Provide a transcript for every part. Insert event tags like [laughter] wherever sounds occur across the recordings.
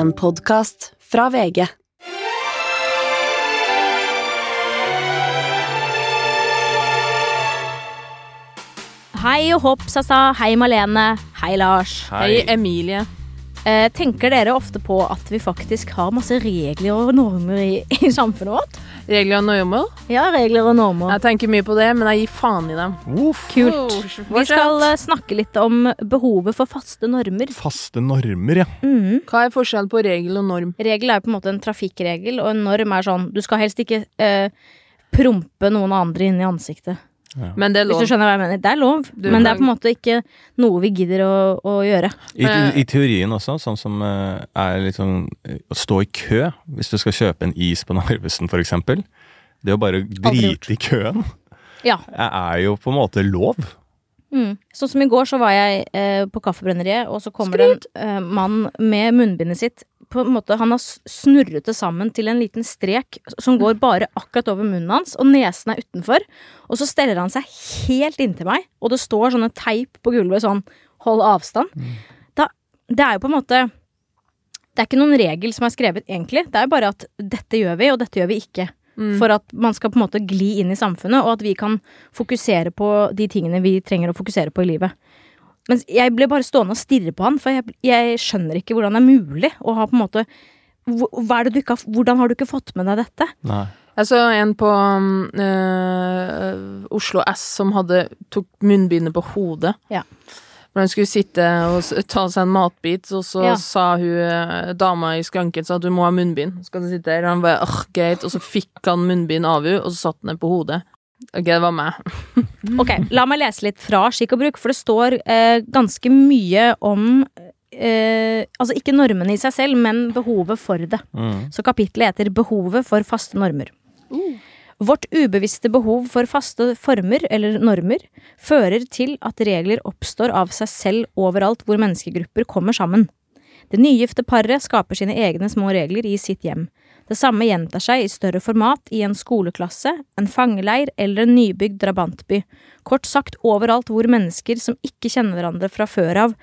En podkast fra VG. Hei og hopp, Sasa. Hei, Malene. Hei, Lars. Hei, Emilie. Eh, tenker dere ofte på at vi faktisk har masse regler og normer i, i samfunnet vårt? Regler og normer? Ja, regler og normer. Jeg tenker mye på det, men jeg gir faen i dem. Kult. Oh, Vi skal eh, snakke litt om behovet for faste normer. Faste normer, ja. Mm. Hva er forskjellen på regel og norm? Regel er på en måte en trafikkregel, og en norm er sånn Du skal helst ikke eh, prompe noen andre inn i ansiktet. Men det er Hvis du skjønner hva jeg mener. Det er lov, Du- men det er på en måte ikke noe vi gidder å, å gjøre. I, I teorien også, sånn som uh, er liksom eh, å stå i kø hvis du skal kjøpe en is på Narvesen, eksempel. Det å bare drite i køen Ja. er jo på en måte lov. Mm. Sånn som i går så var jeg eh, på Kaffebrenneriet, og så kommer det en eh, mann med munnbindet sitt. På en måte, han har snurret det sammen til en liten strek som går bare akkurat over munnen hans, og nesen er utenfor. Og så steller han seg helt inntil meg, og det står sånne teip på gulvet sånn 'hold avstand'. Da, det er jo på en måte Det er ikke noen regel som er skrevet, egentlig. Det er jo bare at dette gjør vi, og dette gjør vi ikke. For at man skal på en måte gli inn i samfunnet, og at vi kan fokusere på de tingene vi trenger å fokusere på i livet. Men jeg ble bare stående og stirre på han, for jeg, jeg skjønner ikke hvordan det er mulig å ha på en måte hvor- hva er det du ikke har, Hvordan har du ikke fått med deg dette? Nei. Jeg så en på øh, Oslo S som hadde tok munnbindet på hodet. Ja. Når hun skulle sitte og ta seg en matbit, og så Ja. sa hun eh, dama i skranken sa at du må ha munnbind. Så kan du sitte her? Og han bare åh, greit. Og så fikk han munnbind av henne, og så satt han det på hodet. Ok, det var meg. [laughs] Ok, La meg lese litt fra Skikk og bruk, for det står eh, ganske mye om eh, Altså ikke normene i seg selv, men behovet for det. Mm. Så kapittelet heter Behovet for faste normer. Vårt ubevisste behov for faste former, eller normer, fører til at regler oppstår av seg selv overalt hvor menneskegrupper kommer sammen. Det nygifte paret skaper sine egne små regler i sitt hjem. Det samme gjentar seg i større format i en skoleklasse, en fangeleir eller en nybygd drabantby. Kort sagt overalt hvor mennesker som ikke kjenner hverandre fra før av,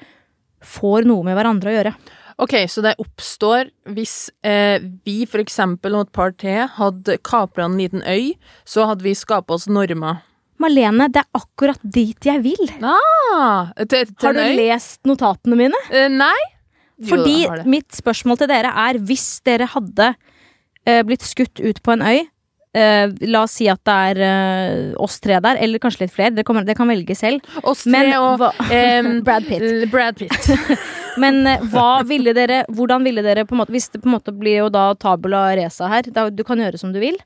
får noe med hverandre å gjøre. Ok, så det oppstår hvis eh, vi for eksempel og et par til hadde kapra en liten øy, så hadde vi skapa oss normer. Malene, det er akkurat dit jeg vil. Ah, til, til Har du øy? lest notatene mine? Eh, nei. Fordi jo, mitt spørsmål til dere er hvis dere hadde eh, blitt skutt ut på en øy eh, La oss si at det er uh, oss tre der, eller kanskje litt flere. Det, kommer, det kan velge selv. Oss Men og hva, um, [laughs] Brad Pitt. Brad Pitt. [laughs] Men uh, hva ville dere Hvordan ville dere på en måte Hvis det på en måte blir jo da tabula resa her, da, du kan gjøre som du vil.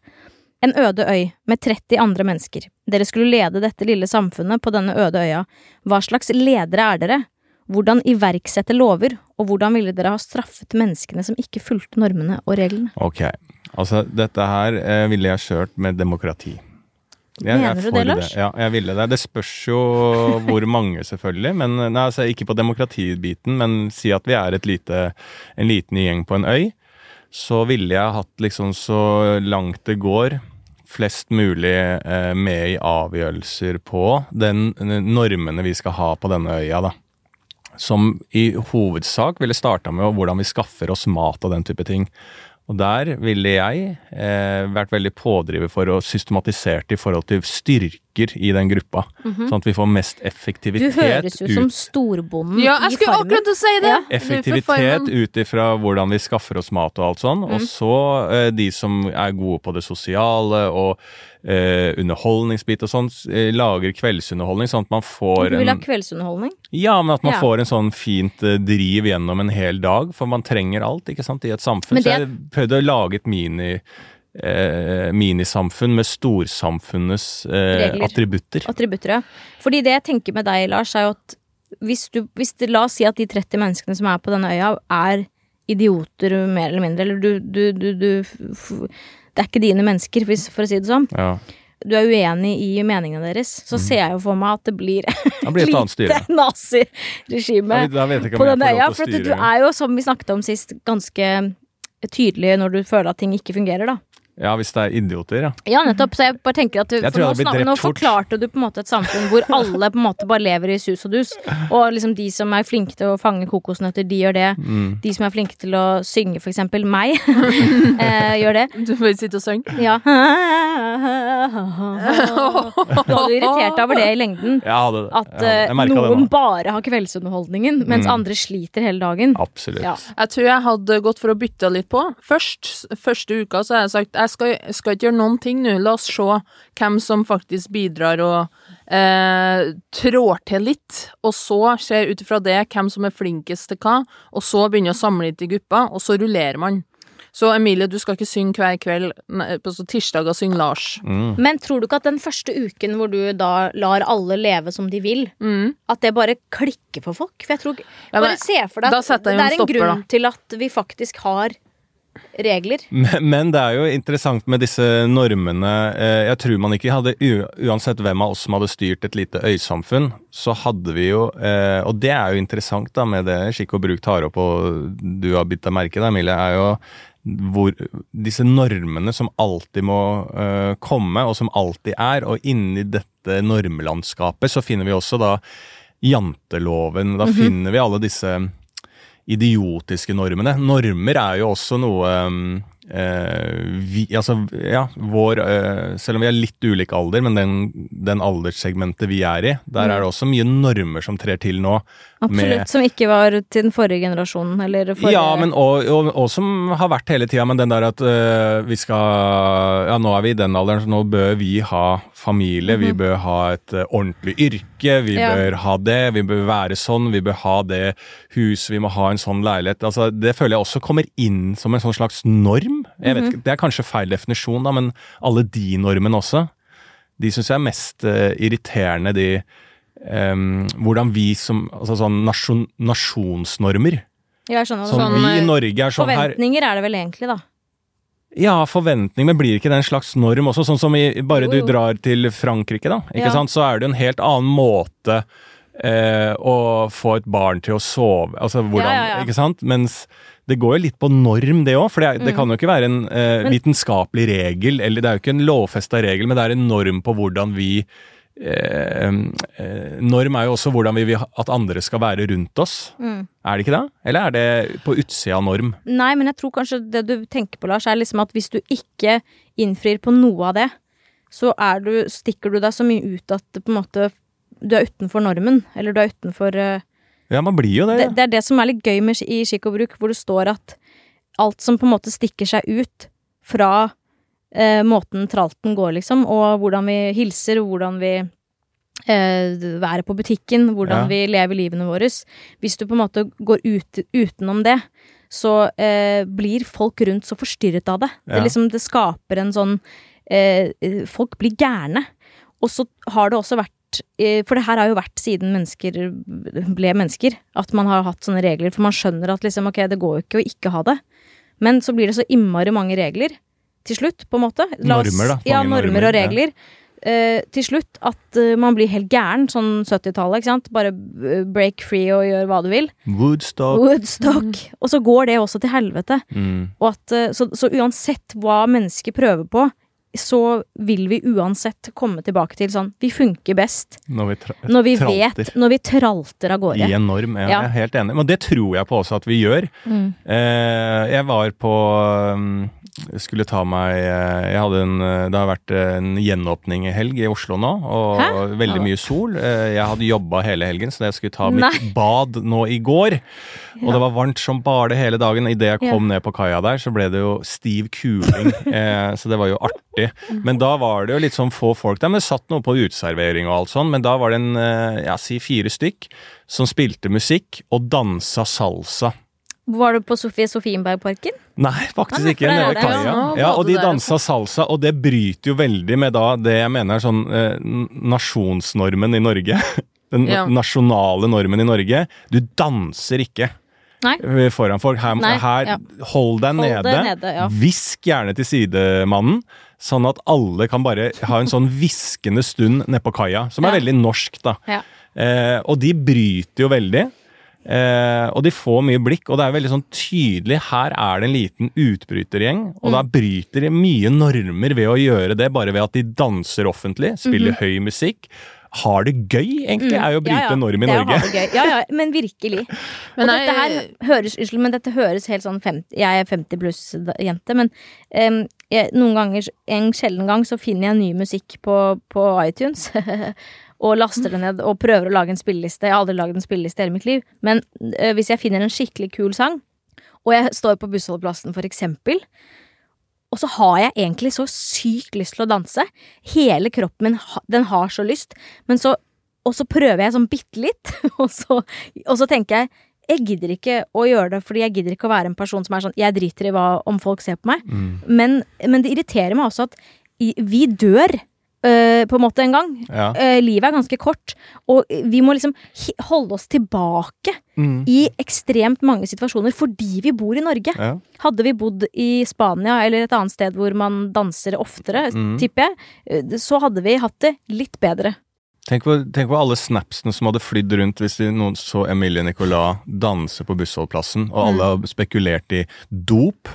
En øde øy med 30 andre mennesker. Dere skulle lede dette lille samfunnet på denne øde øya. Hva slags ledere er dere? Hvordan iverksette lover, og hvordan ville dere ha straffet menneskene som ikke fulgte normene og reglene? Ok. Altså, dette her eh, ville jeg kjørt med demokrati. Jeg, Mener jeg du det, Lars? Ja, jeg ville det. Det spørs jo hvor [laughs] mange, selvfølgelig. Men nei, altså, ikke på demokratibiten, men si at vi er et lite, en liten gjeng på en øy. Så ville jeg hatt liksom så langt det går flest mulig eh, med i avgjørelser på den normene vi skal ha på denne øya, da. Som i hovedsak ville starta med hvordan vi skaffer oss mat og den type ting. Og der ville jeg eh, vært veldig pådriver for å systematisere det i forhold til styrker i den gruppa. Sånn at vi får mest effektivitet. Du høres høres ut som ut storbonden Ja, jeg skulle akkurat til å si det! Ja. Effektivitet ut ifra hvordan vi skaffer oss mat og alt sånn. Mm. Og så eh, de som er gode på det sosiale og eh, underholdningsbit og sånn, eh, lager kveldsunderholdning, sånn at man får en Du vil ha kveldsunderholdning? Ja, men at man Ja. får en sånn fint eh, driv gjennom en hel dag, for man trenger alt, ikke sant, i et samfunn. Det- Så jeg prøvde å lage et mini eh, minisamfunn med storsamfunnets eh, attributter. Attributter, ja. Fordi det jeg tenker med deg, Lars, er jo at hvis du, hvis det, La oss si at de 30 menneskene som er på denne øya, er idioter mer eller mindre, eller du, du, du, du Det er ikke dine mennesker, for å si det sånn. Ja. Du er uenig i meningene deres, så ser jeg jo for meg at det blir det blir et [laughs] lite naziregime ikke på denne øya. For du er jo, som vi snakket om sist, ganske tydelig når du føler at ting ikke fungerer, da. Ja, hvis det er idioter, ja. Ja, nettopp. Så jeg bare tenker at du, Jeg for nå, snak- nå forklarte du på en måte et samfunn hvor alle på en måte bare lever i sus og dus. Og liksom de som er flinke til å fange kokosnøtter, de gjør det. Mm. De som er flinke til å synge, for eksempel meg, [laughs] eh, gjør det. Du får sitte og synge. Ja. Du hadde irritert deg over det i lengden. Jeg hadde det. At Jeg, hadde- jeg merket det noen bare har kveldsunderholdningen, mens Mm. andre sliter hele dagen. Absolutt. Ja. Jeg tror jeg hadde gått for å bytte litt på. Først, første uka så har jeg sagt jeg jeg skal ikke gjøre noen ting nå, la oss se hvem som faktisk bidrar og eh, trår til litt, og så ser ut ifra det hvem som er flinkest til hva, og så begynner å samle litt i grupper, og så rullerer man. Så Emilie, du skal ikke synge hver kveld, på så tirsdager synger Lars. Mm. Men tror du ikke at den første uken hvor du da lar alle leve som de vil, Mm. at det bare klikker for folk? For jeg tror Ja, men Bare se for deg at det er en stopper, grunn da. til at vi faktisk har regler. Men, men det er jo interessant med disse normene. Eh, Jeg tror man ikke hadde, uansett hvem av oss som hadde styrt et lite øysamfunn, så hadde vi jo eh, Og det er jo interessant da med det Skikk og bruk tar opp, og du har bitt deg merke i, Emilie, er jo hvor disse normene som alltid må eh, komme, og som alltid er, og inni dette normlandskapet så finner vi også da janteloven. Da finner vi alle disse idiotiske normene. Normer er jo også noe um, vi, altså, ja, vår eh, Selv om vi er litt ulik alder, men den, den alderssegmentet vi er i, der er det også mye normer som trer til nå. Absolutt. Som ikke var til den forrige generasjonen, eller forrige Ja, men og, og, og som har vært hele tida, men den der at uh, vi skal Ja, nå er vi i den alderen, så nå bør vi ha familie, vi bør ha et uh, ordentlig yrke, vi Ja. bør ha det, vi bør være sånn, vi bør ha det huset, vi må ha en sånn leilighet. Altså, det føler jeg også kommer inn som en sånn slags norm. Jeg vet ikke, Det er kanskje feil definisjon, da, men alle de normene også, de syns jeg er mest uh, irriterende, de um, hvordan vi som Altså sånn nasjon, nasjonsnormer. Ja, Sånn. Vi i Norge er sånn her Forventninger er det vel egentlig, da. Ja, forventning, men blir ikke det en slags norm også? Sånn som i, bare du drar til Frankrike, da, ikke Ja. sant? så er det en helt annen måte eh, å få et barn til å sove Altså hvordan ja, ja. Ikke sant? Mens det går jo litt på norm, det òg. For det, det kan jo ikke være en eh, Mm. Vitenskapelig regel, eller det er jo ikke en lovfesta regel, men det er en norm på hvordan vi eh, eh, Norm er jo også hvordan vi vil at andre skal være rundt oss. Mm. Er det ikke det? Eller er det på utsida av norm? Nei, men jeg tror kanskje det du tenker på, Lars, er liksom at hvis du ikke innfrir på noe av det, så er du, stikker du deg så mye ut at på en måte du er utenfor normen. Eller du er utenfor eh, Ja, man blir jo det. det, ja. det er det som er litt gøy med, i skikk og bruk, hvor det står at alt som på en måte stikker seg ut fra eh, måten tralten går, liksom, og hvordan vi hilser, hvordan vi eh, været på butikken, hvordan Ja. vi lever livene våre. Hvis du på en måte går ut, utenom det, så eh, blir folk rundt så forstyrret av det. Ja. Det, liksom, det skaper en sånn eh, Folk blir gærne. Og så har det også vært eh, For det her har jo vært siden mennesker ble mennesker, at man har hatt sånne regler. For man skjønner at liksom, ok, det går jo ikke å ikke ha det. Men så blir det så innmari mange regler til slutt, på en måte. Normer, da. Ja, normer, normer, og regler. Eh, til slutt at eh, man blir helt gæren, sånn 70-tallet, ikke sant. Bare eh, break free og gjør hva du vil. Woodstock. Woodstock. Og så går det også til helvete. Mm. Og at, så, så uansett hva mennesker prøver på, så vil vi uansett komme tilbake til sånn Vi funker best Når vi, når vi vet Når vi tralter av gårde. I en norm. Ja, Ja. jeg er helt enig. Men det tror jeg på også at vi gjør. Mm. Eh, jeg var på um, Skulle ta meg eh, Jeg hadde en eh, Det har vært en gjenåpning i helg i Oslo nå, og Hæ? veldig mye sol. Eh, jeg hadde jobba hele helgen, så jeg skulle ta mitt Nei. bad nå i går. Og Ja. det var varmt som bare det hele dagen. Idet jeg Ja. kom ned på kaia der, så ble det jo stiv kuling. [laughs] eh, så det var jo artig. Men da var det jo litt sånn få folk der. Men det satt noe på uteservering og alt sånn. Men da var det en, ja, si fire stykk, som spilte musikk og dansa salsa. Var du på Sofie Sofienbergparken? Nei, faktisk Nei, ikke. Nede ved kaia. ja. Og de dansa salsa, og det bryter jo veldig med da det jeg mener er sånn eh, nasjonsnormen i Norge. [laughs] Den Ja. nasjonale normen i Norge. Du danser ikke Nei. foran folk. Her, Nei, her ja. hold deg Hold nede. nede, ja. Hvisk gjerne til sidemannen, sånn at alle kan bare ha en sånn hviskende stund nede på kaia. Som er Ja. veldig norsk, da. Ja. Eh, og de bryter jo veldig. Eh, og de får mye blikk, og det er veldig sånn tydelig Her er det en liten utbrytergjeng, og Mm. da bryter de mye normer ved å gjøre det, bare ved at de danser offentlig, spiller Mhm. høy musikk. Har det gøy, egentlig, er jo å bryte Ja, ja. norm i Det Norge. Ja, ja, men virkelig. [laughs] Men og dette her høres Unnskyld, men dette høres helt sånn 50, Jeg er 50 pluss-jente, men um, jeg, noen ganger, en sjelden gang, så finner jeg ny musikk på, på iTunes. [laughs] og laster det ned og prøver å lage en spilleliste. Jeg har aldri lagd en spilleliste i hele mitt liv. Men eh, hvis jeg finner en skikkelig kul sang, og jeg står på bussholdeplassen for eksempel, og så har jeg egentlig så sykt lyst til å danse. Hele kroppen min den har så lyst. Men så, og så prøver jeg sånn bitte litt, [laughs] og så, og så tenker jeg jeg gidder ikke å gjøre det, fordi jeg gidder ikke å være en person som er sånn Jeg driter i hva, om folk ser på meg. Mm. Men, men det irriterer meg også at vi dør. Øh, på en måte en gang. Ja. Uh, livet er ganske kort, og vi må liksom holde oss tilbake Mm. i ekstremt mange situasjoner fordi vi bor i Norge. Ja. Hadde vi bodd i Spania eller et annet sted hvor man danser oftere, Mm. tipper jeg, uh, så hadde vi hatt det litt bedre. Tenk på, tenk på alle snapsene som hadde flydd rundt hvis noen så Emilie Nicolas danse på bussholdplassen, og alle har spekulert i dop,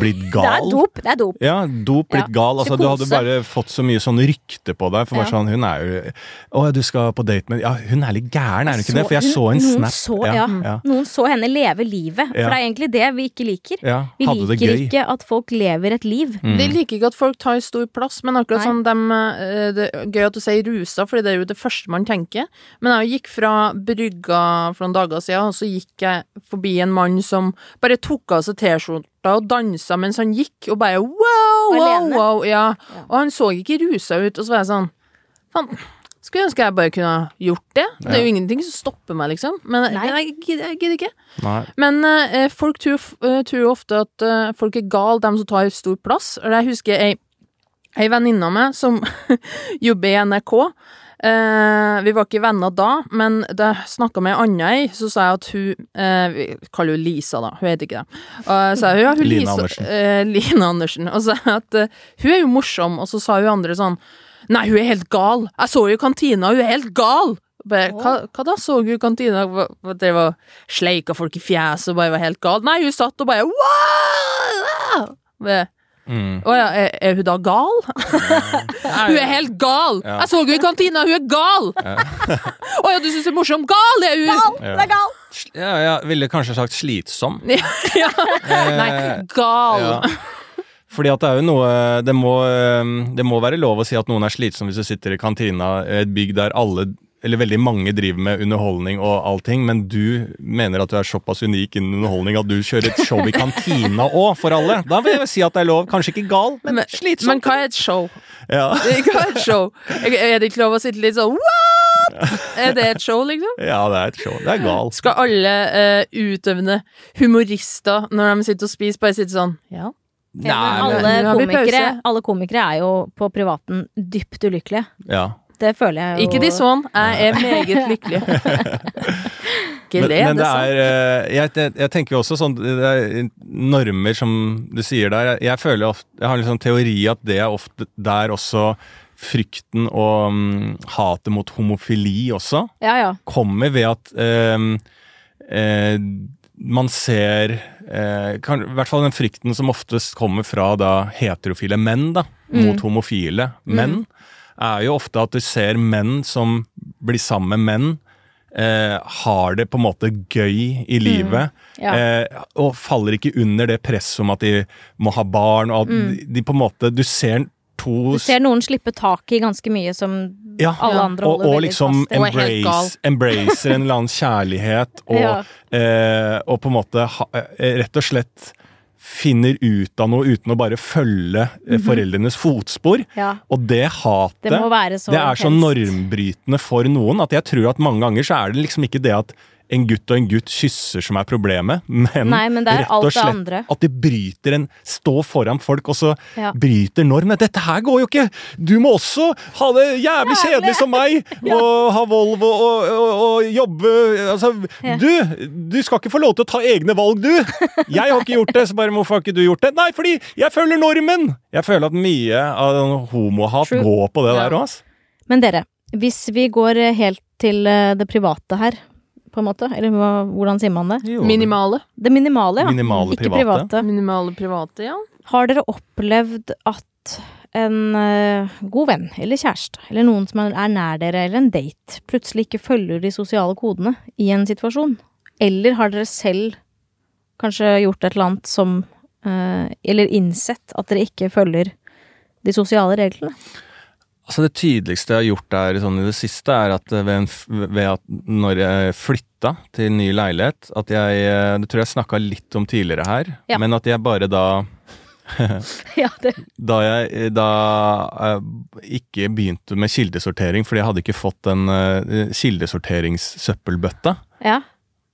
blitt gal. Det er dop. Det er dop. Ja, dop, blitt Ja. gal. Altså, du hadde bare fått så mye sånn rykte på deg. For bare Ja. sånn, hun er jo Å, du skal på date med Ja, hun er litt gæren, er hun ikke det? For jeg så en noen snap. Så, ja, ja, ja, Noen så henne leve livet. For Ja. det er egentlig det vi ikke liker. ja, Vi hadde liker ikke at folk lever et liv. Mm. Vi liker ikke at folk tar stor plass, men akkurat Nei. sånn dem, eh, Det er gøy at du sier rusa, fordi det er jo det første man tenker. Men jeg gikk fra brygga for noen dager siden, og så gikk jeg forbi en mann som bare tok av seg T-skjorta og dansa mens han gikk, og bare wow, wow, Alene? wow. Ja. Ja. Og han så ikke rusa ut, og så var jeg sånn Faen, skulle ønske jeg bare kunne gjort det. Det er jo ingenting som stopper meg, liksom. Men Nei. jeg jeg gidder ikke. Nei. Men eh, folk tror, eh, tror ofte at uh, folk er gale, de som tar stor plass. Og Jeg husker ei, ei venninne av meg som [laughs] jobber i NRK. Eh, vi var ikke venner da, men da jeg snakka med ei anna ei, så sa jeg at hun eh, Vi kaller henne Lisa, da. Hun heter ikke det. Og jeg sa ja, hun Lina Lisa, Andersen. eh, Lina Andersen. Og så sa jeg at eh, hun er jo morsom, og så sa hun andre sånn Nei, hun er helt gal. Jeg så jo kantina, hun er helt gal. Bare, hva, hva da så hun i kantina? Det var sleika folk i fjeset og bare var helt gal. Nei, hun satt og bare wow! Bare, Mm. Å ja, er, er hun da gal? [laughs] hun er helt gal! Ja. Jeg så henne i kantina, hun er gal! [laughs] Å ja, du syns hun er morsom? Gal er hun! Ja. Det er gal! Ja, jeg ville kanskje sagt slitsom. [laughs] ja. Nei, Eh, gal. Ja. Fordi at det er jo noe det må, eh, det må være lov å si at noen er slitsom hvis du sitter i kantina i et bygg der alle eller veldig mange driver med underholdning og allting, men du mener at du er såpass unik innen underholdning at du kjører et show i kantina òg, for alle. Da vil jeg si at det er lov. Kanskje ikke gal, men, Men, slitsom. men hva er et show? Ja. [laughs] Hva er et show? Er det ikke lov å sitte litt sånn what?! Er det et show, liksom? [laughs] ja, det er et show. Det er gal. Skal alle uh, utøvende humorister, når de sitter og spiser, bare sitte sånn Ja. Nei, alle, komikere, alle komikere er jo på privaten dypt ulykkelige. ja. Det føler jeg jo Ikke de sånn. Jeg er meget lykkelig. [laughs] Ikke Men, le, men det det er eh, jeg, jeg, jeg tenker jo også sånn det er Normer, som du sier der. Jeg, jeg føler ofte Jeg har en sånn teori at det er ofte der også frykten og um, hatet mot homofili også Ja, ja. kommer ved at eh, eh, man ser eh, kan, I hvert fall den frykten som oftest kommer fra da heterofile menn da, mot homofile menn, er jo ofte at du ser menn som blir sammen med menn, eh, har det på en måte gøy i livet, Ja. eh, og faller ikke under det presset om at de må ha barn, og at de, de på en måte Du ser to Du ser noen slippe tak i ganske mye som ja, alle andre holder og liksom fast. Og liksom helt embrace, embracer en eller annen [laughs] kjærlighet, og, Ja. eh, og på en måte ha, eh, rett og slett finner ut av noe uten å bare følge eh, foreldrenes fotspor. Ja. Og det hatet, Det det er så normbrytende for noen at jeg tror at mange ganger så er det liksom ikke det at en gutt og en gutt kysser som er problemet, [laughs] men, Nei, men rett og slett at de bryter en Stå foran folk og så Ja. bryter normene. Dette her går jo ikke! Du må også ha det jævlig kjedelig som meg! [laughs] Og ha Volvo og, og, og jobbe Altså, Ja. du! Du skal ikke få lov til å ta egne valg, du! Jeg har ikke gjort det, så bare hvorfor har ikke du gjort det? Nei, fordi jeg følger normen! Jeg føler at mye av homohat True. går på det Ja. der òg. Men dere, hvis vi går helt til eh, det private her, på en måte? Eller hva, hvordan sier man det? Jo, Minimale. Det minimale, ja. Minimale Ikke private. private. Minimale private, ja. Har dere opplevd at en uh, god venn eller kjæreste, eller noen som er er nær dere, eller en date, plutselig ikke følger de sosiale kodene i en situasjon? Eller har dere selv kanskje gjort et eller annet som uh, Eller innsett at dere ikke følger de sosiale reglene? Altså Det tydeligste jeg har gjort der sånn i det siste, er at ved, ved at når jeg flytta til ny leilighet At jeg eh, Det tror jeg snakka litt om tidligere her, Ja. men at jeg bare da [laughs] ja, [laughs] Da jeg da jeg ikke begynte med kildesortering, fordi jeg hadde ikke fått den uh, kildesorteringssøppelbøtta, Ja.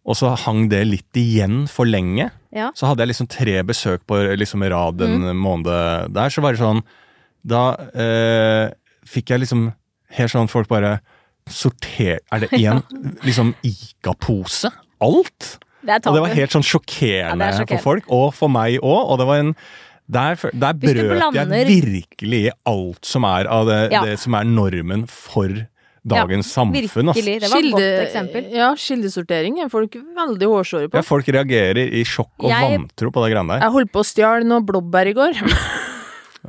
og så hang det litt igjen for lenge. Ja. Så hadde jeg liksom tre besøk på liksom rad en Mm. måned der, så var det sånn Da eh, fikk jeg liksom helt sånn folk bare Sorter Er det én [laughs] liksom Ica-pose? Alt? Det Og det var helt sånn sjokkerende, Ja, er sjokkerende. for folk, og for meg òg. Og det var en Der, der brøt blander- jeg virkelig i alt som er av det, Ja. det som er normen for dagens samfunn. ass. Virkelig. Det var et godt eksempel. Ja, kildesortering er folk veldig hårsåre på. Ja, folk reagerer i sjokk og Jeg- vantro på det greiene der. Jeg holdt på å stjele noe blåbær i går, [laughs]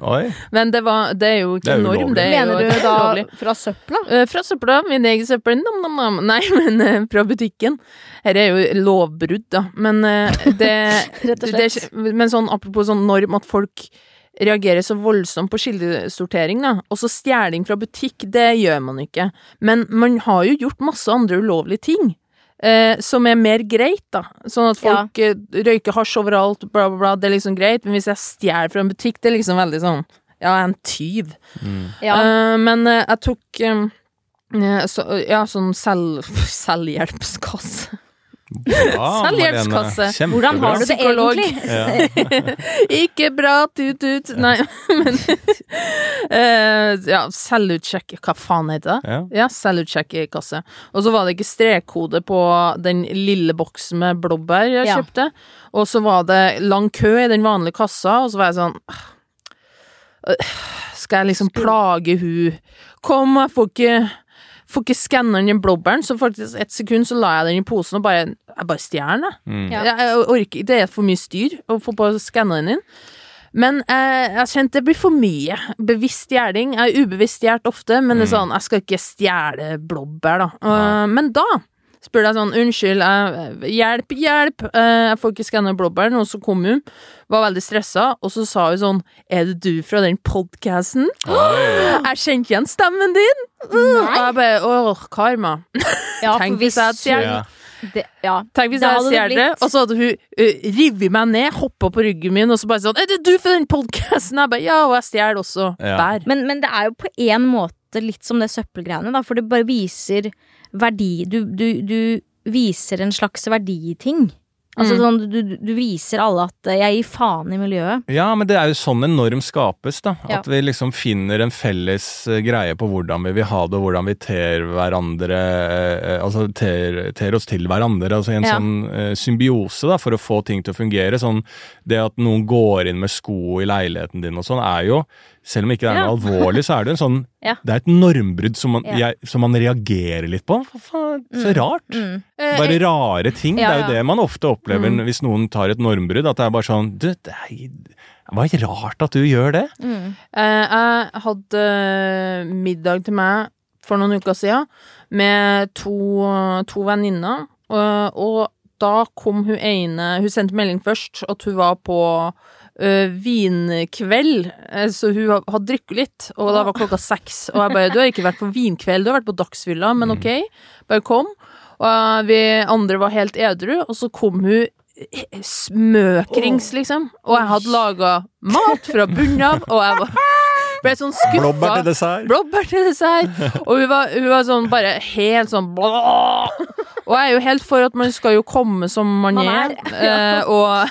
Oi. men det, var, det er jo ikke Det er norm. Det er Mener jo du da ulovlig. fra søpla? Uh, Fra søpla, min egen søppel, nam, nam, nam. Nei, [laughs] men uh, fra butikken. Her er jo lovbrudd, da. Men uh, det, [laughs] Rett og det. Men sånn apropos sånn norm at folk reagerer så voldsomt på kildesortering, da. Også stjeling fra butikk, det gjør man ikke. Men man har jo gjort masse andre ulovlige ting. Eh, som er mer greit, da. Sånn at folk ja. røyker hasj overalt, bla, bla, bla. Det er liksom greit. Men hvis jeg stjeler fra en butikk, det er liksom veldig sånn Ja, jeg er en tyv. Ja. Eh, men eh, jeg tok eh, eh, så, Ja, sånn selv, [laughs] selvhjelpskasse. Bra, [laughs] Selvhjelpskasse. Hvordan har du det Psykolog. egentlig? Ja. [laughs] Ikke bra, tut-tut. Nei, men eh, Ja, selvutsjekk Hva faen heter det? Ja. Ja, selvutsjekkekasse. Og så var det ikke strekkode på den lille boksen med blåbær jeg Ja. kjøpte. Og så var det lang kø i den vanlige kassa, og så var jeg sånn øh, Skal jeg liksom plage hun Kom, jeg får ikke Får ikke skanna den blåbæren, så faktisk et sekund så la jeg den i posen og bare Jeg bare stjeler den. Mm. Jeg, jeg orker Det er for mye styr å få på å skanne den inn. Men eh, jeg kjente det blir for mye. Bevisst gjerning. Jeg er ubevisst gjert ofte, men det er sånn, jeg skal ikke stjele blåbær, da. Uh, men da spurte jeg sånn, unnskyld, jeg, hjelp, hjelp, eh, jeg får ikke skanne blåbæren, og så kom hun, var veldig stressa, og så sa hun sånn, er det du fra den podcasten? Oi. Jeg kjente igjen stemmen din! Uh, og jeg bare, åh, karma. Ja, Tenk for hvis jeg hadde stjålet. Det, ja. Tenk hvis Det jeg stjal det, og så hadde hun uh, revet meg ned, hoppa på ryggen min, og så bare sånn 'Er det du for den podkasten?' Jeg bare 'Ja, og jeg stjeler også Ja. bær'. Men, men det er jo på en måte litt som det søppelgreiene, da, for det bare viser verdi Du, du, du viser en slags verditing. Altså Mm. sånn, du, du, viser alle at eh, jeg gir faen i miljøet. Ja, men det er jo sånn en norm skapes, da. Ja. At vi liksom finner en felles eh, greie på hvordan vi vil ha det, og hvordan vi ter hverandre eh, Altså ter, ter oss til hverandre. Altså en Ja. sånn symbiose, da, for å få ting til å fungere. Sånn det at noen går inn med sko i leiligheten din og sånn, er jo selv om ikke det er noe alvorlig, så er det en sånn [laughs] Ja. Det er et normbrudd som man, Ja. jeg, som man reagerer litt på. Hva faen, så rart. Mm. Eh, Bare rare ting. Ja, Det er jo det man ofte opplever Mm. hvis noen tar et normbrudd. At det er bare sånn Du, det er, hva rart at du gjør det. Mm. eh, jeg hadde eh, middag til meg for noen uker siden med to, to venninner, og, og da kom hun ene Hun sendte melding først at hun var på eh, vinkveld, så hun har hadde drukket litt, og da var klokka seks. Og jeg bare 'Du har ikke vært på vinkveld, du har vært på dagsfylla, men ok, bare kom'. Og vi andre var helt edru, og så kom hun smøkrings, liksom. Og jeg hadde laga mat fra bunnen av, og jeg var, ble sånn skuffa. Blåbær til dessert. Blåbær til dessert. Og hun var, hun var sånn bare helt sånn blå. Og jeg er jo helt for at man skal jo komme som man, Man er. er, [laughs] Eh, og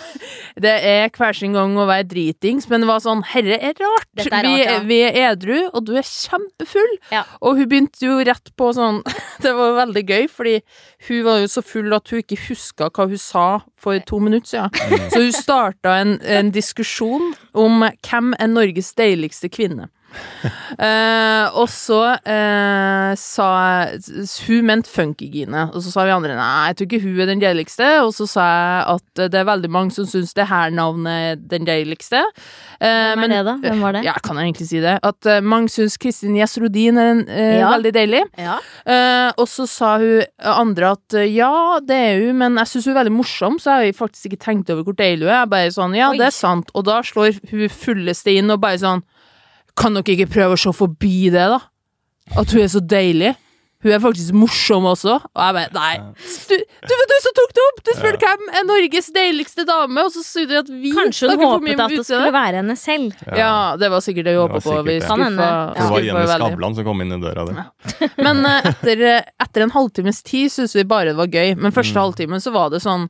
det er hver sin gang å være dritings, men det var sånn Herre er rart. Er er vi, rart, ja. vi er edru, og du er kjempefull. Ja. Og hun begynte jo rett på sånn [laughs] Det var veldig gøy, fordi hun var jo så full at hun ikke huska hva hun sa for to minutter siden. Så hun starta en, en diskusjon om hvem er Norges deiligste kvinne. [laughs] Eh, og så uh, sa Hun mente Funkygine, og så sa vi andre nei, jeg tror ikke hun er den deiligste. Og så sa jeg at det er veldig mange som syns det her navnet er den deiligste. Uh, Hvem er det, da? Hvem var det? Ja, kan jeg egentlig si det? At mange syns Kristin Gjess Rodin er eh, Ja. veldig deilig. Ja. Og så sa hun andre at ja, det er hun, men jeg syns hun er veldig morsom, så jeg har faktisk ikke tenkt over hvor deilig hun er. Jeg bare sånn, ja, Oi. det er sant. Og da slår hun fulleste inn og bare sånn Kan dere ikke prøve å se forbi det, da? At hun er så deilig. Hun er faktisk morsom også. Og jeg bare Nei. Du, du du som tok det opp! Du spurte hvem er Norges deiligste dame, og så sier du at vi Kanskje hun håpet at det skulle være henne selv. Ja, det var sikkert det Det håpa på. Vi det. Skuffa Ja. Det var Jenny. Skavlan som kom inn i døra di. [laughs] Men uh, etter, eh, etter en halvtimes tid syntes vi bare det var gøy. Men første Mm. halvtimen så var det sånn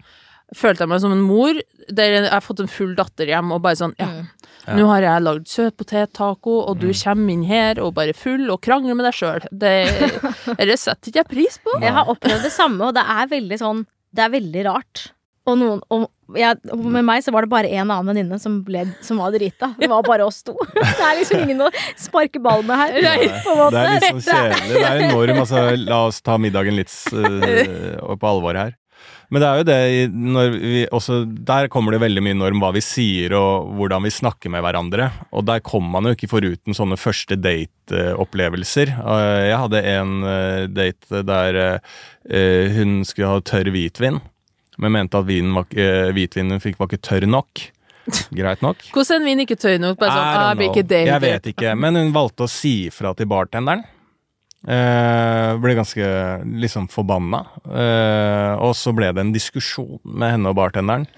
Følte jeg meg som en mor der jeg har fått en full datter hjem og bare sånn Ja, Ja. nå har jeg lagd søtpotettaco, og du kommer inn her og bare full og krangler med deg sjøl. Det, det setter ikke jeg pris på. Jeg har opplevd det samme, og det er veldig sånn Det er veldig rart. Og, noen, og, jeg, med meg så var det bare en annen venninne som, ble- som var drita. Det var bare oss to. [laughs] Det er liksom ingen å sparke ball med her. på en måte. Det er sånn kjedelig. Det er enorm altså, La oss ta middagen litt [laughs] uh, på alvor her. Men det er jo det når vi også Der kommer det veldig mye norm hva vi sier og hvordan vi snakker med hverandre. Og der kommer man jo ikke foruten sånne første date-opplevelser. Eh, Jeg hadde en eh, date der eh, hun skulle ha tørr hvitvin, men mente at vinen var, hvitvinen hun fikk var ikke tørr nok. Greit nok. Hvordan er en vin ikke tørr nok? Bare sånn, ah, jeg Jeg vet ikke, men hun valgte å si ifra til bartenderen. Eh, ble ganske liksom forbanna. Uh, og så ble det en diskusjon med henne og bartenderen.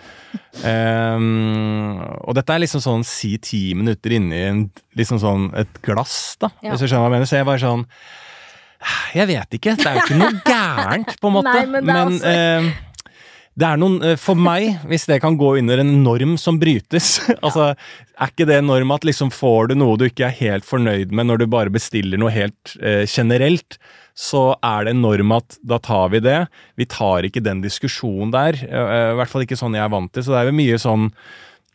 Um, og dette er liksom sånn si ti minutter inni en, liksom sånn et glass, da. Ja. Hvis du skjønner hva jeg mener. Så jeg bare sånn Jeg vet ikke. Det er jo ikke noe [laughs] gærent, på en måte. Nei, men er også- eh, det er noen, eh, For meg, hvis det kan gå under en norm som brytes [laughs] altså, Er ikke det en norm at liksom får du noe du ikke er helt fornøyd med når du bare bestiller noe helt eh, generelt, så er det en norm at da tar vi det. Vi tar ikke den diskusjonen der. eh, I hvert fall ikke sånn jeg er vant til. Så det er jo mye sånn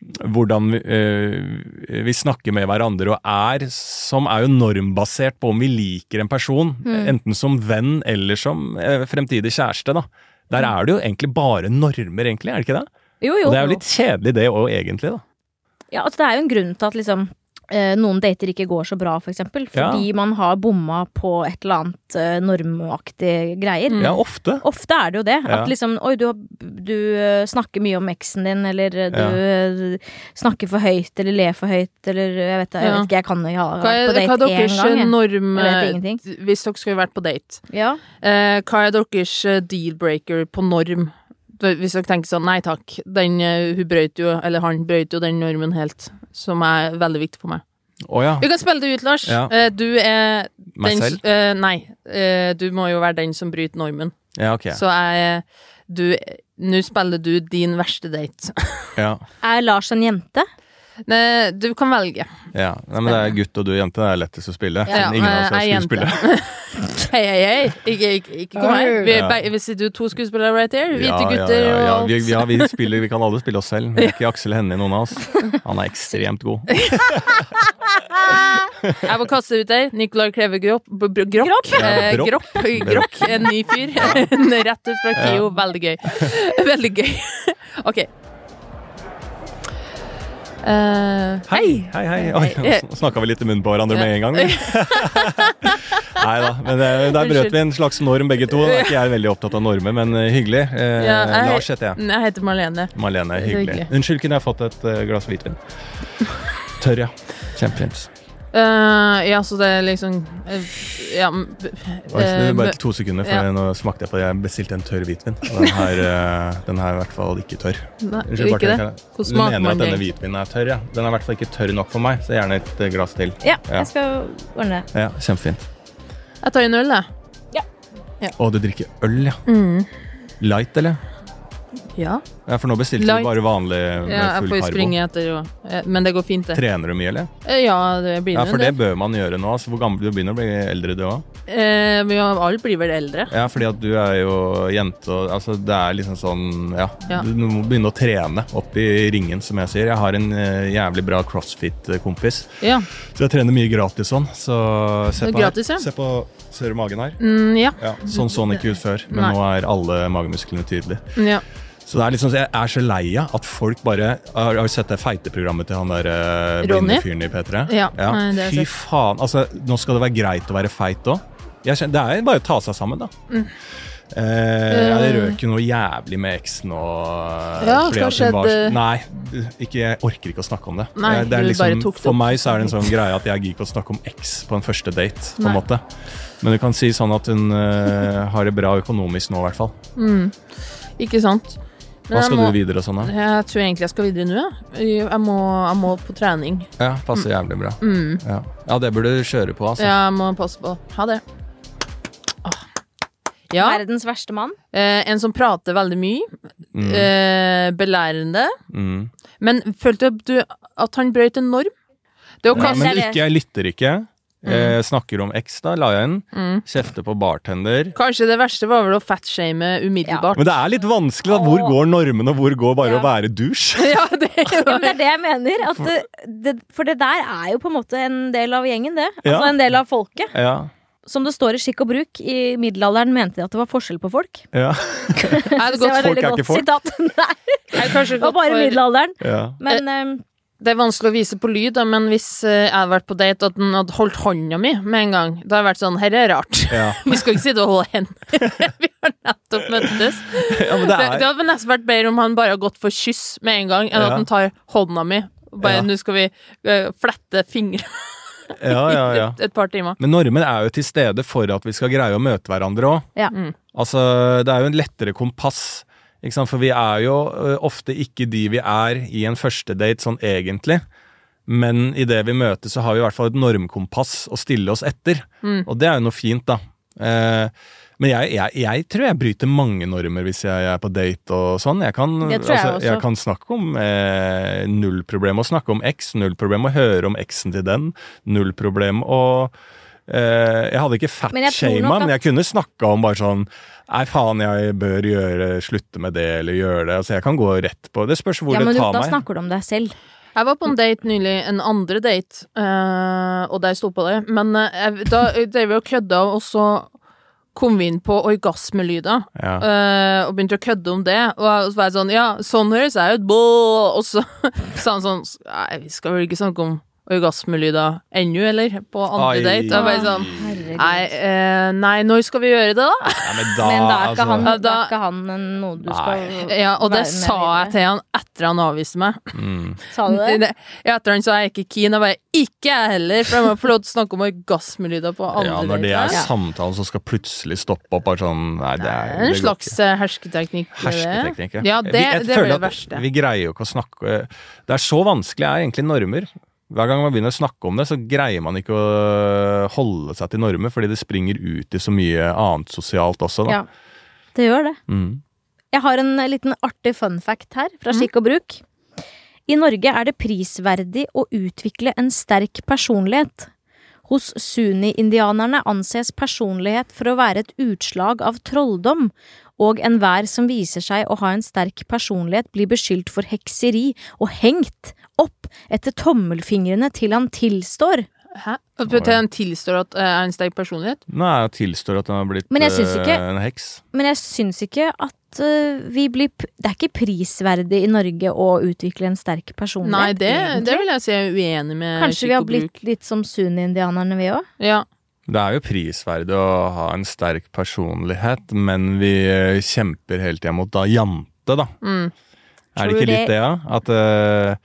hvordan vi, øh, vi snakker med hverandre og er, som er jo normbasert på om vi liker en person, enten som venn eller som øh, fremtidig kjæreste. da. Der er det jo egentlig bare normer, egentlig, er det ikke det? Jo, jo. Og det er jo litt kjedelig det òg, egentlig, da. Ja, altså det er jo en grunn til at liksom noen dater ikke går så bra, for eksempel. Fordi man har bomma på et eller annet eh, normaktig greier. Mm. Ja, ofte. Ofte er det jo det. Ja. At liksom Oi, du, du eh, snakker mye om eksen din, eller eh, du ja. snakker for høyt, eller ler for høyt, eller jeg vet, jeg Ja. vet ikke, jeg kan jo ha Hva vært er, på hva er date én deres gang. jeg. norm Jeg vet ingenting. Hvis dere skulle vært på date, Ja. eh, hva er deres eh, deal-breaker på norm? Hvis dere tenker sånn, nei takk, den, eh, hun brøt jo, eller han brøt jo den normen helt, som er veldig viktig for meg. Oh, ja. Vi kan spille det ut, Lars. Ja. Eh, du er Meg den, selv? Uh, nei, Uh, du må jo være den som bryter normen. Ja, ok. Så jeg du Nå spiller du din verste date. Ja. Er Lars en jente? Nei, du kan velge. ja. Nei, men det er gutt og du jente, det er lettest å spille. Ja, ja, ingen av oss er er skuespillere. [laughs] Hei, hei, hei. Ikke, ikke, ikke kom her. Vi, Ja. vi sitter to skuespillere right here. Hvite gutter ja, ja. og Vi, ja, vi, spiller, vi kan alle spille oss selv. Men [laughs] ikke Aksel Hennie, noen av oss. Han er ekstremt god. [laughs] Jeg må kaste ut der. Nicolai Kleve Gropp. Gropp. Eh. Gropp. Grokk. En ny fyr. Rett ut fra KIO. Veldig gøy. Veldig gøy. OK. Eh, hei! Hei, hei. Nå snakka vi litt i munnen på hverandre med en gang. [laughs] Nei da. Men der brøt vi en slags norm begge to. Er ikke jeg veldig opptatt av normer, men eh, hyggelig. Uh, Ja, jeg- Lars heter jeg. Jeg heter Marlene. Marlene, hyggelig. hyggelig. Unnskyld, kunne jeg fått et eh, glass hvitvin? Tørr, ja. Kjempefint. Eh, ja, så det er liksom uh, Ja uh, det eh, bare to sekunder, for ja. nå smakte jeg på det. Jeg bestilte en tørr hvitvin. og Den her, den her er i hvert fall ikke tørr. Nei, Unnskyld, ikke det? Hvordan Du mener man at denne hvitvinen er tørr, ja? Den er i hvert fall ikke tørr nok for meg, så gjerne et glass til. Ja, Ja. jeg skal ordne det. Ja, Kjempefint. Jeg tar en øl, jeg. Å, du drikker øl, ja. Mm. Light, eller? Ja. Ja, For nå bestilte Light. du bare vanlig med ja, jeg får jo springe etter og Men det går fint, det. Trener du mye, eller? Eh, Ja, det blir Ja, for det bør man gjøre nå. Altså, hvor gammel du begynner å bli eldre, du òg. Eh, har- alle blir vel eldre. Ja, fordi at du er jo jente og altså Det er liksom sånn Ja, Ja. du må begynne å trene opp i ringen, som jeg sier. Jeg har en eh, jævlig bra crossfit-kompis, Ja. så jeg trener mye gratis sånn. Så se på gratis, ja. Se på Ser du magen her? Mm, ja. Ja, Sånn så den ikke ut før, men Nei. nå er alle magemusklene tydelige. ja. Så det er liksom, Jeg er så lei av at folk bare Har, du sett det feite-programmet til han der Ronny? blinde fyren i P3? Ja, jeg Fy faen. Altså, nå skal det være greit å være feit òg. Det er bare å ta seg sammen, da. Mm. Eh, ja, det røk jo noe jævlig med eksen og Ja, fordi at hun var- Nei, ikke, jeg orker ikke å snakke om det. Nei, Eh, det liksom, for meg så er det en sånn greie at jeg gidder ikke å snakke om eks på en første date. på en måte. Men du kan si sånn at hun uh, har det bra økonomisk nå, i hvert fall. Mm. Ikke sant. Hva skal må- du videre og sånn, da? Jeg tror egentlig jeg skal videre nå. Jeg, jeg, må, jeg må på trening. Ja, passer jævlig bra. Mm. Ja. ja, det burde du kjøre på, altså. Jeg må passe på. Ha det. Åh. Ja, Verdens verste mann. eh, en som prater veldig mye. Mm. Eh, belærende. Mm. Men følte du at han brøt en norm? Det å Ja, men ikke, jeg lytter ikke. Jeg snakker om X, da, la jeg inn. mm. Kjefte på bartender. Kanskje det verste var vel å fatshame umiddelbart. Men det er litt vanskelig, da. Hvor går normen, og hvor går bare Ja. å være dusj? [laughs] Ja, det er jo det er det jeg mener. At det, det, for det der er jo på en måte en del av gjengen, det. Altså Ja. en del av folket. Ja. Som det står i skikk og bruk, i middelalderen mente de at det var forskjell på folk. [laughs] ja. Det var et folk veldig er godt ikke folk. sitat. [laughs] Nei, det var bare for middelalderen. ja. Men eh, Det er vanskelig å vise på lyd, da, men hvis eh, jeg hadde vært på date og at den hadde holdt hånda mi med en gang, da hadde jeg vært sånn Herre er rart. Ja. [laughs] Vi skal ikke sitte og holde hender. [laughs] Vi har nettopp møttes. ja, men det er det hadde nesten vært bedre om han bare hadde gått for kyss med en gang, enn Ja. at han tar hånda mi. Bare Ja. nå skal vi eh, flette fingre [laughs] Ja, ja, ja. et, et par timer. Men normen er jo til stede for at vi skal greie å møte hverandre òg. Ja. Mm. Altså, det er jo en lettere kompass. For vi er jo ofte ikke de vi er i en første date sånn egentlig. Men idet vi møtes, så har vi i hvert fall et normkompass å stille oss etter. Mm. Og det er jo noe fint, da. Eh, men jeg, jeg, jeg tror jeg bryter mange normer hvis jeg er på date og sånn. Jeg kan, jeg altså, jeg kan snakke om eh, null problem å snakke om X, null problem å høre om X-en til den, null problem å eh, Jeg hadde ikke fat-shama, men jeg kunne snakka om bare sånn Nei, faen, jeg bør gjøre, slutte med det, eller gjøre det. Altså, jeg kan gå rett på Det spørs hvor ja, men det du, tar da meg. snakker du om deg selv. Jeg var på en date nylig, en andre date, eh, og der sto på det. Men eh, jeg, da drev vi og kødda, og så kom vi inn på orgasmelyder. Ja. eh, og begynte å kødde om det. Og så var jeg sånn Ja, sånn høres jeg ut. Og så [laughs] sa han sånn Nei, vi skal vel ikke snakke om orgasmelyder ennå, eller? På andre Ai. date. Og jeg bare sånn Nei, eh, nei, når skal vi gjøre det, da? Ja, men da, Men da er ikke altså, han, da da- er ikke han noe du skal Ja, og det sa jeg til han etter han avviste meg. mm. Sa du det? [laughs] Det- Ja, etter han sa jeg ikke keen, jeg bare ikke jeg heller, for jeg må få lov til å snakke om orgasmelyder på andre Ja, når det er date. samtalen som skal plutselig stoppe opp, bare sånn Nei, det er En går slags ikke. eh, hersketeknikk. det. Hersketeknikk, Ja, det, Vi- jeg det føler blir det at verste. Vi greier jo ikke å snakke Det er så vanskelig er egentlig normer. Hver gang man begynner å snakke om det, så greier man ikke å holde seg til normer, fordi det springer ut i så mye annet sosialt også, da. Ja. Det gjør det. Mm. Jeg har en liten artig fun fact her, fra Mhm. skikk og bruk. I Norge er det prisverdig å utvikle en sterk personlighet. Hos sunni-indianerne anses personlighet for å være et utslag av trolldom, og enhver som viser seg å ha en sterk personlighet, blir beskyldt for hekseri og hengt opp etter tommelfingrene til han tilstår. Hæ? At han tilstår at uh, er en sterk personlighet? Nei, han tilstår at han har blitt ikke, eh, ikke- en heks. Men jeg syns ikke at øh, vi blir Det er ikke prisverdig i Norge å utvikle en sterk personlighet. Nei, det, det vil jeg si jeg er uenig med Kanskje vi har blitt litt som sunni-indianerne, vi òg? Ja. Det er jo prisverdig å ha en sterk personlighet, men vi eh, kjemper hele tida mot da jante, da. Mm. Er det ikke litt det, ja? At eh, eh,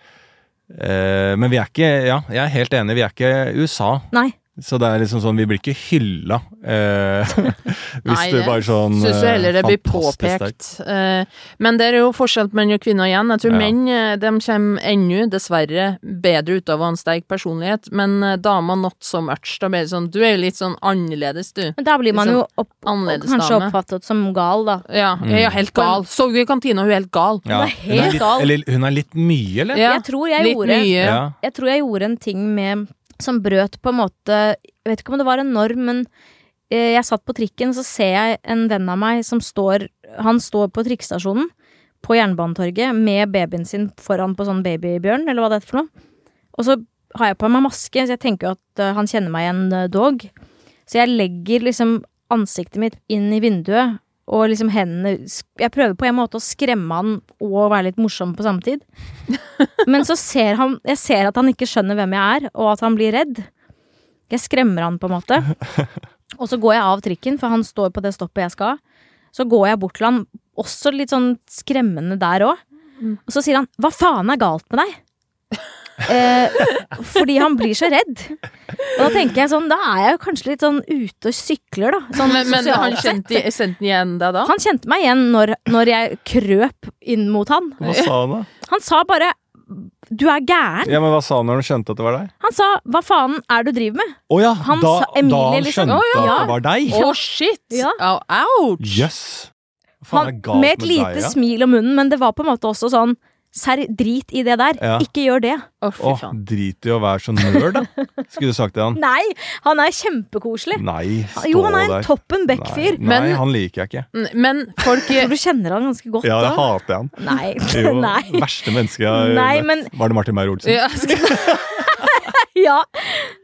Men vi er ikke Ja, jeg er helt enig, vi er ikke USA. Nei. Så det er liksom sånn, vi blir ikke hylla eh, [laughs] hvis Nei, du bare sånn Syns jo heller det eh, blir påpekt. Eh, men det er jo forskjell på menn og kvinner igjen. Jeg tror Ja. menn eh, de kommer ennå, dessverre, bedre ut av å ha en sterk personlighet. Men eh, damer not so much. Da blir det sånn Du er jo litt sånn annerledes, du. Men da blir man jo opp, Annerledes kanskje dame. oppfattet som gal, da. Ja, mm. ja helt gal. Så du i kantina, hun er helt gal. Ja, Hun er hun, er litt, gal. eller, hun er litt mye, eller? Ja, jeg tror jeg Litt gjorde mye. Ja. Jeg tror jeg gjorde en ting med Som brøt på en måte Jeg vet ikke om det var en norm, men eh, jeg satt på trikken, så ser jeg en venn av meg som står Han står på trikkestasjonen på Jernbanetorget med babyen sin foran på sånn babybjørn, eller hva det er for noe. Og så har jeg på meg maske, så jeg tenker jo at eh, han kjenner meg igjen eh, dog. Så jeg legger liksom ansiktet mitt inn i vinduet, og liksom hendene Jeg prøver på en måte å skremme han og være litt morsom på samme tid. [laughs] Men så ser han Jeg ser at han ikke skjønner hvem jeg er, og at han blir redd. Jeg skremmer han på en måte. [laughs] Og så går jeg av trikken, for han står på det stoppet jeg skal. Så går jeg bort til han, også litt sånn skremmende der òg. Og så sier han 'hva faen er galt med deg'? Eh, fordi han blir så redd. Og da tenker jeg sånn, da er jeg jo kanskje litt sånn ute og sykler, da. Sånn Men, men sosialt han sett. kjente, kjente igjen deg da? Han kjente meg igjen når, når jeg krøp inn mot han. Hva sa han da? Han sa bare 'du er gæren'. Ja, men Hva sa han når han skjønte at det var deg? Han sa 'hva faen er det du driver med'? Oh, ja, Han da, sa- Emilie da han liksom- skjønte Å, ja. at det var deg? Å, shit! Ja. Oh, ouch! Jøss! Hva faen er Han, galt med et med lite deg? ja? smil om munnen, men det var på en måte også sånn Serr, drit i det der. Ja. Ikke gjør det. Å, oh, drit i å være så nerd, da. Skulle du sagt det, han? Nei, han er kjempekoselig. Nei, stå Jo, han er en der. toppen Beck-fyr. Nei, nei, Men- han liker jeg ikke. Men folk Tror du kjenner han ganske godt Ja, jeg da? hater jeg han. Nei. [laughs] Jo, Nei. verste menneske jeg har møtt. men Var det Martin Meyer-Olsen? ja, skal- [laughs] [laughs] Ja.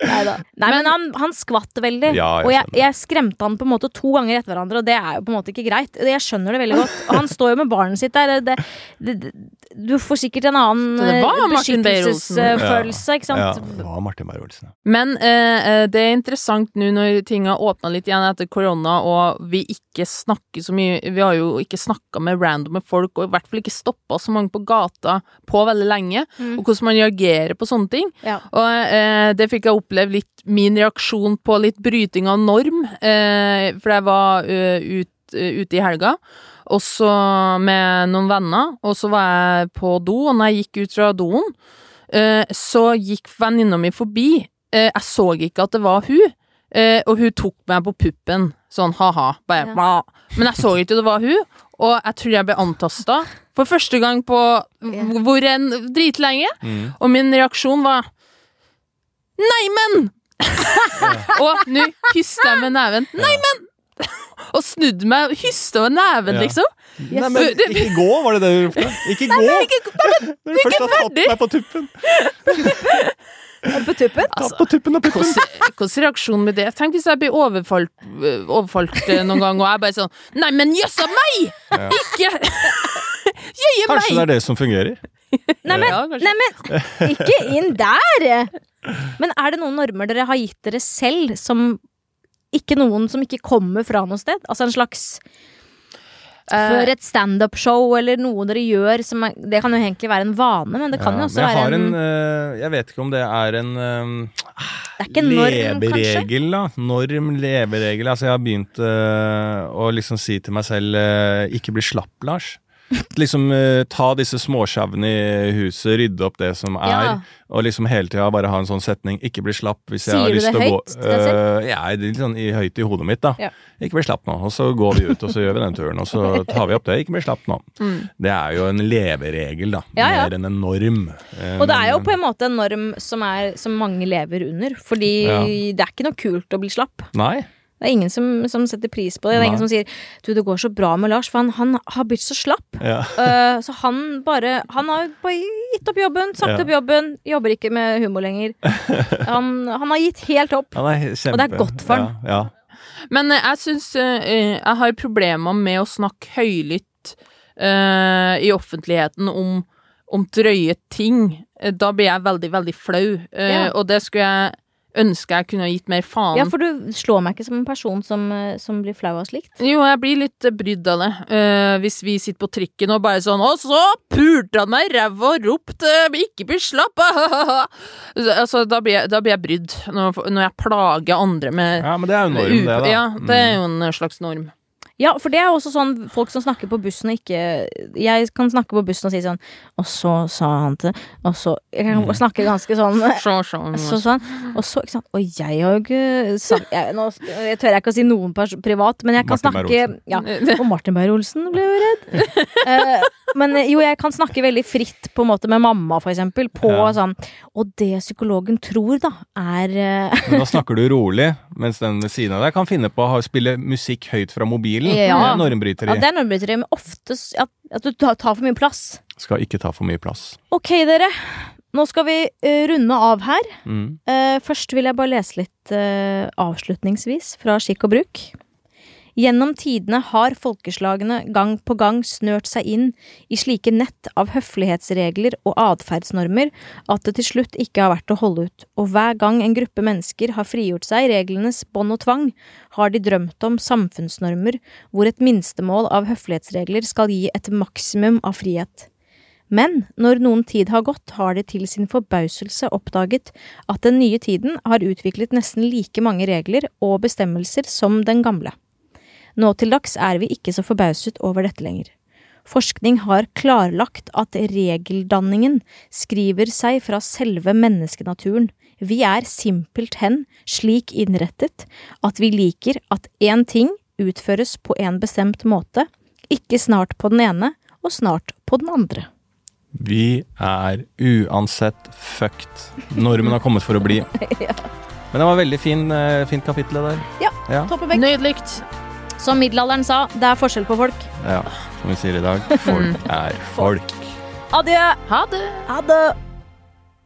Nei da. Nei, men, Men- han, han skvatt veldig. Ja, jeg og jeg, jeg skremte han på en måte to ganger etter hverandre, og det er jo på en måte ikke greit. Jeg skjønner det veldig godt. Og han står jo med barnet sitt der. Det, det, det, du får sikkert en annen beskyttelsesfølelse, ikke Ja, sant? det var Martin Beyer-Olsen. Men eh, eh, det er interessant nå når ting har åpna litt igjen etter korona, og vi ikke snakker så mye Vi har jo ikke snakka med randome folk, og i hvert fall ikke stoppa så mange på gata på veldig lenge, Mm. og hvordan man reagerer på sånne ting. Ja. Og eh, det fikk jeg oppleve litt min reaksjon på litt bryting av norm, eh, for jeg var uh, ut, uh, ute i helga. Også med noen venner, og så var jeg på do, og når jeg gikk ut fra doen, eh, så gikk venninna mi forbi. Eh, jeg så ikke at det var hun, eh, og hun tok meg på puppen, sånn ha-ha, bare Ja. Men jeg så ikke at det var hun, og jeg tror jeg ble antasta for første gang på hvor enn dritlenge. Mm. Og min reaksjon var Neimen! og nå hyster jeg med neven. Neimen! og snudde meg og hysta med neven, Ja. liksom. Nei, men ikke gå, var det det du ropte? Ikke gå! [laughs] Når du først har tatt deg meg på tuppen. På tuppen? Tatt på tuppen og puppen. Hvordan er reaksjon med det? Tenk hvis jeg blir overfalt, øh, overfalt øh, noen gang, og jeg bare sånn Nei, men jøssa meg! Ja. Ikke Jøye Kanskje det er det som fungerer? Nei, men, Ja, nei, men ikke inn der! Men er det noen normer dere har gitt dere selv som ikke noen som ikke kommer fra noe sted? Altså en slags Før et standup-show eller noe dere gjør som er, Det kan jo egentlig være en vane, men det kan Ja, jo også være har en, en eh, Jeg vet ikke om det er en eh, Det er ikke en norm, kanskje? da. Norm, leveregel. Altså, jeg har begynt uh, å liksom si til meg selv uh, ikke bli slapp, Lars. Liksom uh, ta disse småsjauene i huset, rydde opp det som er, Ja. og liksom hele tida bare ha en sånn setning 'ikke bli slapp' hvis jeg Sier har du lyst til å gå høyt du det høyt? Eh, Ja, litt sånn i, høyt i hodet mitt, da. Ja. Ikke bli slapp nå. Og så går vi ut, og så gjør vi den turen, og så [laughs] tar vi opp det. Ikke bli slapp nå. Mm. Det er jo en leveregel, da. Ja. Mer enn en norm. Eh, Og det er jo på en måte en norm som, er, som mange lever under. Fordi det er ikke noe kult å bli slapp. Nei. Det er ingen som, som setter pris på det. Det er Nei. ingen som sier 'du, det går så bra med Lars', for han, han har blitt så slapp. Ja. Uh, [laughs] så han bare Han har bare gitt opp jobben, sagt Ja. opp jobben, jobber ikke med humor lenger. [laughs] Han, han har gitt helt opp. Han er kjempe... Og det er godt for han. Ja. Men eh, jeg syns uh, jeg har problemer med å snakke høylytt uh, i offentligheten om, om drøye ting. Da blir jeg veldig, veldig flau, Ja. og det skulle jeg ønske jeg kunne ha gitt mer faen. Ja, for du slår meg ikke som en person som, eh, som blir flau av slikt. Jo, jeg blir litt eh, brydd av det. Uh, hvis vi sitter på trikken og bare sånn Og så pulte han meg i ræva og ropte 'ikke bli slapp', altså, da blir jeg, da blir jeg brydd. Når, når jeg plager andre med ja, men det er jo norm, det, da. Ja, det er Mm. jo en slags norm. Ja, for det er også sånn folk som snakker på bussen og ikke Jeg kan snakke på bussen og si sånn Og så sa han til Og så Jeg kan Mm. snakke ganske sånn [laughs] Så, så, så, sånn. Og så, ikke sant Og jeg har jo ikke sagt jeg, Nå jeg tør jeg ikke å si noen privat, men jeg kan Martin snakke ja, Og Martin Beyer-Olsen ble jo redd. uh, [laughs] men jo, jeg kan snakke veldig fritt på en måte med mamma, for eksempel, på Ja. sånn Og det psykologen tror, da, er uh... Men da [laughs] snakker du rolig, mens den ved siden av deg kan finne på å spille musikk høyt fra mobilen. Ja. Det er Normbryteri. Ja, det er normbryteri, men ofte at, at du tar, tar for mye plass. Skal ikke ta for mye plass. Ok, dere. Nå skal vi uh, runde av her. Mm. Uh, først vil jeg bare lese litt uh, avslutningsvis fra Skikk og bruk. Gjennom tidene har folkeslagene gang på gang snørt seg inn i slike nett av høflighetsregler og atferdsnormer at det til slutt ikke har vært å holde ut, og hver gang en gruppe mennesker har frigjort seg i reglenes bånd og tvang, har de drømt om samfunnsnormer hvor et minstemål av høflighetsregler skal gi et maksimum av frihet. Men når noen tid har gått, har de til sin forbauselse oppdaget at den nye tiden har utviklet nesten like mange regler og bestemmelser som den gamle. Nå til dags er vi ikke så forbauset over dette lenger. Forskning har klarlagt at regeldanningen skriver seg fra selve menneskenaturen. Vi er simpelthen slik innrettet at vi liker at én ting utføres på en bestemt måte, ikke snart på den ene og snart på den andre. Vi er uansett fucked. Normen har kommet for å bli. [laughs] Men det var veldig fin, eh, fint kapittel det der. Ja. Ja. Toppevekt. Nydelikt. Som middelalderen sa, det er forskjell på folk. ja. Som vi sier i dag. Folk [laughs] er folk. Adjø! Ha det. Ha det!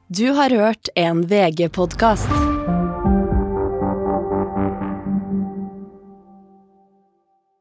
Du har hørt en VG-podkast.